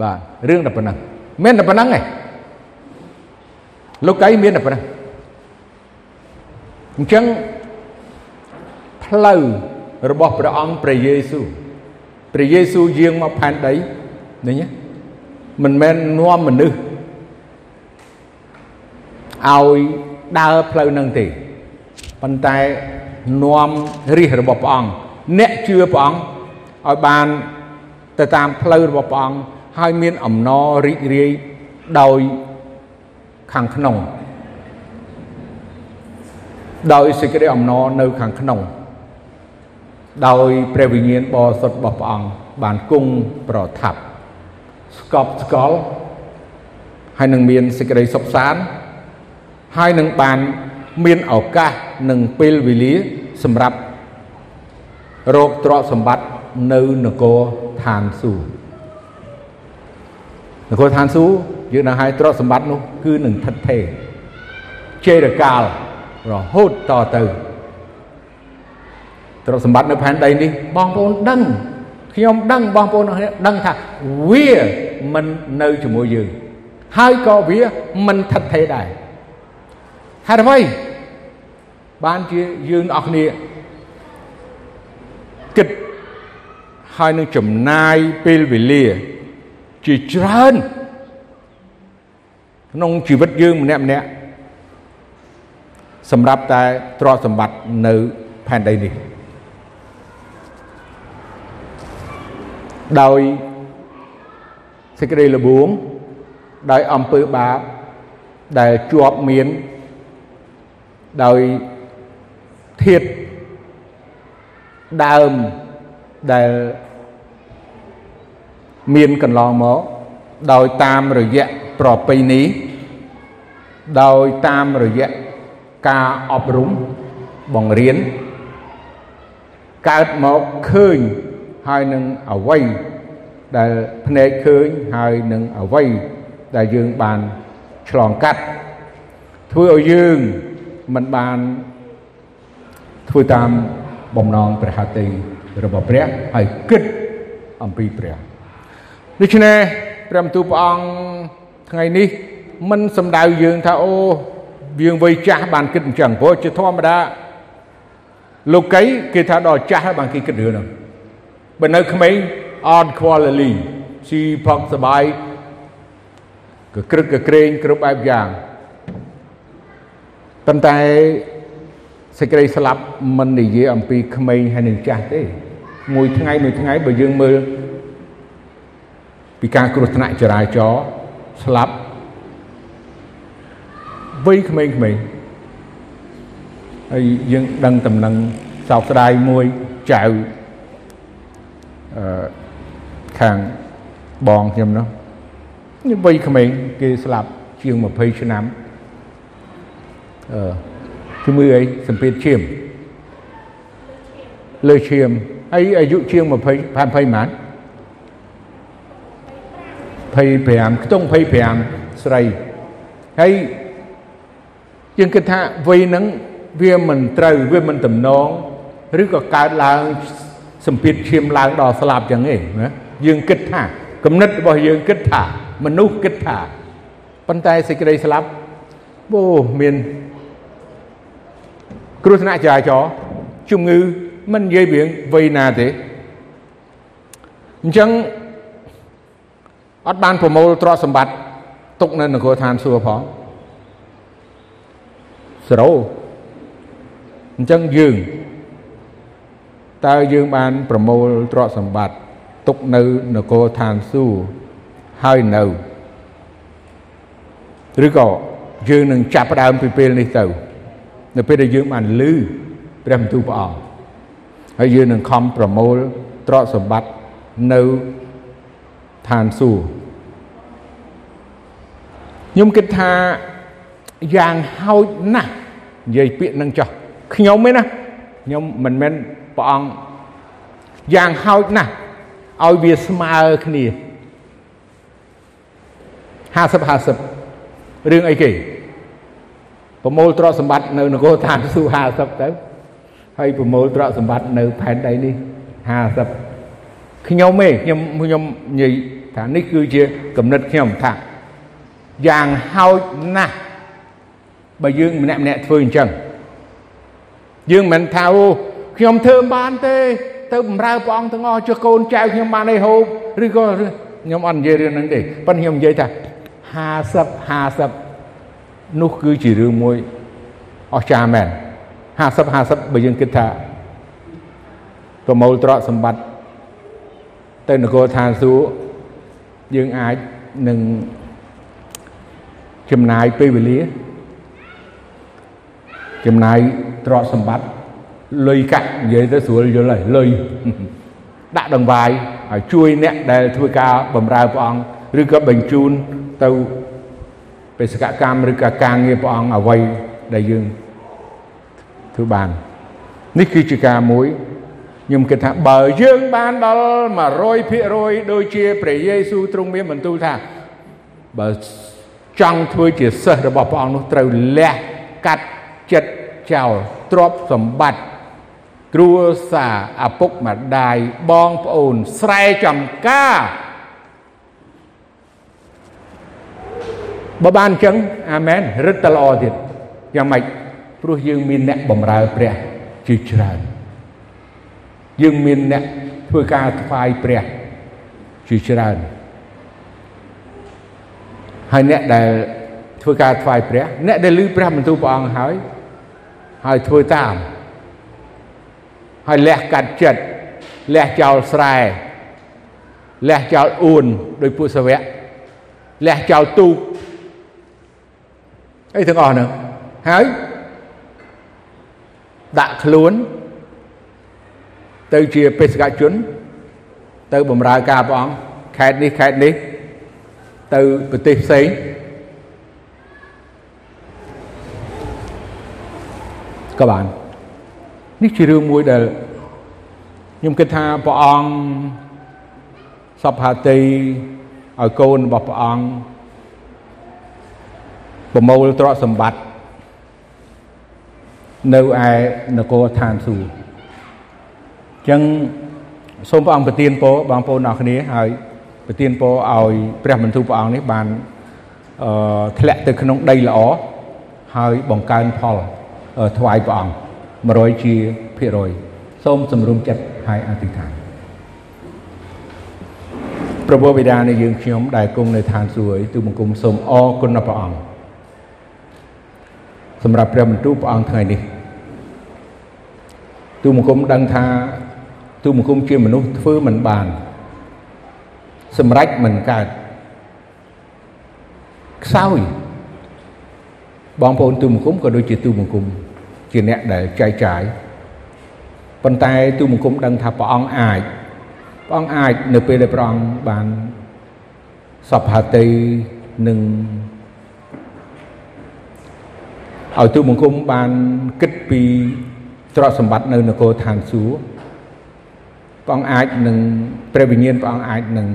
បាទរឿងតែប៉ុណ្ណឹងមិនតែប៉ុណ្ណឹងទេលោកីមានតែប៉ុណ្ណឹងអញ្ចឹងផ្លូវរបស់ព្រះអង្គព្រះយេស៊ូវព្រះយេស៊ូវយាងមកផែនដីនេះមិនមែននាំមនុស្ស ឲ្យដើរផ្លូវនឹងទេប៉ុន្តែនាំរាជរបស់ព្រះអង្គអ្នកជឿព្រះអង្គឲ្យបានទៅតាមផ្លូវរបស់ព្រះអង្គហើយមានអំណររីករាយដោយខាងក្នុងដោយសេចក្តីអំណរនៅខាងក្នុងដោយព្រះវិញ្ញាណបរិសុទ្ធរបស់ព្រះអង្គបានគង់ប្រថាប់ស្កប់ស្កល់ហើយនឹងមានសេចក្តីសុខសាន្ត ហើយនឹងបានមានឱកាសនិងពេលវេលាសម្រាប់រោគទ្រព្យសម្បត្តិនៅនគរឋានសួគ៌នគរឋានសួគ៌យើងនឹងឲ្យទ្រព្យសម្បត្តិនោះគឺនឹងថិតថេរជេរកាលរហូតតទៅទ្រព្យសម្បត្តិនៅផែនដីនេះបងប្អូនដឹងខ្ញុំដឹងបងប្អូនដឹងថាវាមិននៅជាមួយយើងហើយក៏វាមិនថិតថេរដែរ ហេតុអ្វីបានជាយើងអស់គ្នាគិតហើយនឹងចំណាយពេលវេលាជាច្រើនក្នុងជីវិតយើងម្នាក់ម្នាក់សម្រាប់តែទ្រព្យសម្បត្តិនៅផែនដីនេះដោយសេចក្តីល្បួងដោយអំពើបាបដែលជាប់មាន ដោយធាតដើមដែលមានកន្លងមកដោយតាមរយៈប្រពៃណីដោយតាមរយៈការអប់រំបង្រៀនកើតមកឃើញហើយនឹងអវ័យដែលភ្នែកឃើញហើយនឹងអវ័យដែលយើងបានឆ្លងកាត់ធ្វើឲ្យយើង មិនបានធ្វើតាមបំណងព្រះហត្ថីរបស់ព្រះហើយគិតអំពីព្រះដូច្នេះព្រះបន្ទូលព្រះអង្គថ្ងៃនេះមិនសំដៅយើងថាអូយើងវ័យចាស់បានគិតអញ្ចឹងព្រោះជាធម្មតាលោកីគេថាដល់ចាស់ហើយបានគេគិតរឿងហ្នឹងបើនៅក្មេងអត់ខ្វល់លីស៊ីផឹកសបាយក៏ក្រឹកក៏ក្រែងគ្រប់បែបយ៉ាង ប៉ុន្តែសេចក្តីស្លាប់មិននិយាយអំពីក្មេងហើយនឹងចាស់ទេ មួយថ្ងៃមួយថ្ងៃបើយើងមើលពីការគ្រោះថ្នាក់ចរាចរណ៍ស្លាប់វ័យក្មេងៗហើយយើងដឹងតំណឹងសោកស្ដាយមួយចៅអឺខាងបងខ្ញុំនោះវ័យក្មេងគេស្លាប់ជាង20ឆ្នាំអឺ ជំងឺអីសម្ពាធឈាមលើឈាមហើយអាយុជាង20 20ម៉ាន25ខ្ទង់25ស្រីហើយយើងគិតថាវ័យហ្នឹងវាមិនត្រូវវាមិនតំណងឬក៏កើតឡើងសម្ពាធឈាមឡើងដល់ស្លាប់ចឹងឯងណាយើងគិតថាគំនិតរបស់យើងគិតថា មនុស្សគិតថាប៉ុន្តែសេចក្តីស្លាប់អូមាន គ្រោះថ្នាក់ចរាចរណ៍ជំងឺមិននិយាយរឿងវ័យណាទេអញ្ចឹងអត់បានប្រមូលទ្រព្យសម្បត្តិទុកនៅនគរឋានសួគ៌ផងសេរ៉ូអញ្ចឹងយើងតើយើងបានប្រមូលទ្រព្យសម្បត្តិទុកនៅនគរឋានសួគ៌ហើយនៅឬក៏យើងនឹងចាប់ផ្ដើមពីពេលនេះទៅ នៅពេលដែលយើងបានលឺព្រះបន្ទូលព្រះអង្គហើយយើងនឹងខំប្រមូលទ្រព្យសម្បត្តិនៅឋានសួគ៌ខ្ញុំគិតថាយ៉ាងហោចណាស់និយាយពាក្យនឹងចោះខ្ញុំឯណាខ្ញុំមិនមែនព្រះអង្គយ៉ាងហោចណាស់ឲ្យវាស្មើគ្នា50 50រឿងអីគេ ប្រមូលទ្រព្យសម្បត្តិនៅនគរឋានសួគ៌50ទៅហើយប្រមូលទ្រព្យសម្បត្តិនៅផែនដីនេះ50ខ្ញុំឯងខ្ញុំខ្ញុំនិយាយថានេះគឺជាគំនិតខ្ញុំថាយ៉ាងហោចណាស់បើយើងម្នាក់ម្នាក់ធ្វើអញ្ចឹងយើងមិនថាអូខ្ញុំធ្វើបានទេ ទៅបំរើព្រះអង្គទាំងអស់ចុះកូនចៅខ្ញុំបានអីហូបឬក៏ខ្ញុំអត់និយាយរឿងហ្នឹងទេប៉ុន្តែខ្ញុំនិយាយថា50 50 នោះគឺជារឿងមួយអស្ចារ្យមែន50 50បើយើងគិតថាប្រមូលទ្រព្យសម្បត្តិទៅនគរឋានសួគ៌យើងអាចនឹងចំណាយពេលវេលា ចំណាយទ្រព្យសម្បត្តិលុយកាក់និយាយទៅស្រួលយល់ហើយលុយដាក់ដង្វាយហើយជួយអ្នកដែលធ្វើការបម្រើព្រះអង្គឬក៏បញ្ជូនទៅបេ សកកម្មឬក៏ការងារព្រះអង្គអ្វីដែលយើងធ្វើបាននេះគឺជាការមួយខ្ញុំគិតថាបើយើងបានដល់100%ដូចជាព្រះយេស៊ូវទ្រង់មានបន្ទូលថាបើចង់ធ្វើជាសិស្សរបស់ព្រះអង្គនោះត្រូវលះកាត់ចិត្តចោលទ្រព្យសម្បត្តិគ្រួសារឪពុកម្ដាយបងប្អូនស្រែចំការ បើបានអញ្ចឹងអាមែនរឹតតែល្អទៀតយ៉ាងម៉េចព្រោះយើងមានអ្នកបម្រើព្រះជាច្រើនយើងមានអ្នកធ្វើការថ្វាយព្រះជាច្រើនហើយអ្នកដែលធ្វើការថ្វាយព្រះអ្នកដែលឮព្រះបន្ទូលព្រះអង្គហើយហើយធ្វើតាមហើយលះកាត់ចិត្តលះចោលស្រែលះចោលអួនដោយពួកសាវកលះចោលទូក អីទាំងអស់ហ្នឹងហើយដាក់ខ្លួនទៅជាបេសកជន ទៅបម្រើការព្រះអង្គខេត្តនេះខេត្តនេះ ទៅប្រទេសផ្សេងក៏បាននេះជារឿងមួយដែលខ្ញុំគិតថាព្រះអង្គសពហាតីឲ្យកូនរបស់ព្រះអង្គ ប្រមូលទ្រព្យសម្បត្តិនៅឯនគរឋានសួគ៌អញ្ចឹងសូមព្រះអង្គប្រទានពរបងប្អូនអរគ្នាហើយប្រទានពរឲ្យព្រះបន្ទូលព្រះអង្គនេះបានអឺធ្លាក់ទៅក្នុងដីល្អហើយបង្កើនផលថ្វាយព្រះអង្គ100ជាភាគរយសូមសម្រុំចិត្តហើយអធិដ្ឋានព្រះបិតានៃយើងខ្ញុំដែលគង់នៅឋានសួគ៌ទូបង្គំសូមអរគុណដល់ព្រះអង្គ សម្រាប់ព្រះបន្ទូលព្រះអង្គថ្ងៃនេះទូបង្គំដឹងថាទូបង្គំជាមនុស្សធ្វើមិនបាន សម្រេចមិនកើតខ្សោយបងប្អូនទូបង្គំក៏ដូចជាទូបង្គំជាអ្នកដែលចែកចាយប៉ុន្តែទូបង្គំដឹងថាព្រះអង្គអាចព្រះអង្គអាចនៅពេលដែលព្រះអង្គបានសពហតិនឹង ឲ្យទូបង្គំបានគិតពីទ្រព្យសម្បត្តិនៅនគរឋានសួគ៌ព្រះអង្គអាចនឹងព្រះវិញ្ញាណព្រះអង្គអាចនឹង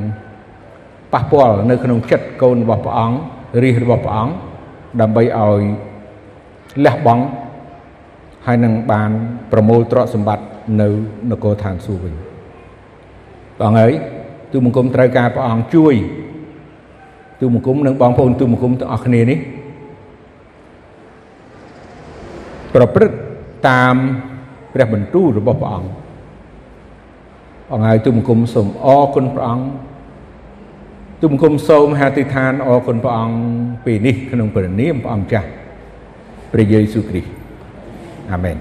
ប៉ះពាល់នៅក្នុងចិត្តកូនរបស់ព្រះអង្គរាជរបស់ព្រះអង្គដើម្បីឲ្យលះបង់ហើយនឹងបានប្រមូលទ្រព្យសម្បត្តិនៅនគរឋានសួគ៌វិញព្រះអង្គហើយទូបង្គំត្រូវការព្រះអង្គជួយទូបង្គំនិងបងប្អូនទូបង្គំទាំងអស់គ្នានេះ ប្រព្រឹត្តតាមព្រះបន្ទូលរបស់ព្រះអង្គអង្គហើយទូបង្គំសូមអរគុណព្រះអង្គទូបង្គំសូមហាតិដ្ឋានអរគុណព្រះអង្គពេលនេះក្នុងព្រះនាមព្រះអង្គចាស់ព្រះយេស៊ូវគ្រីស្ទអាមែន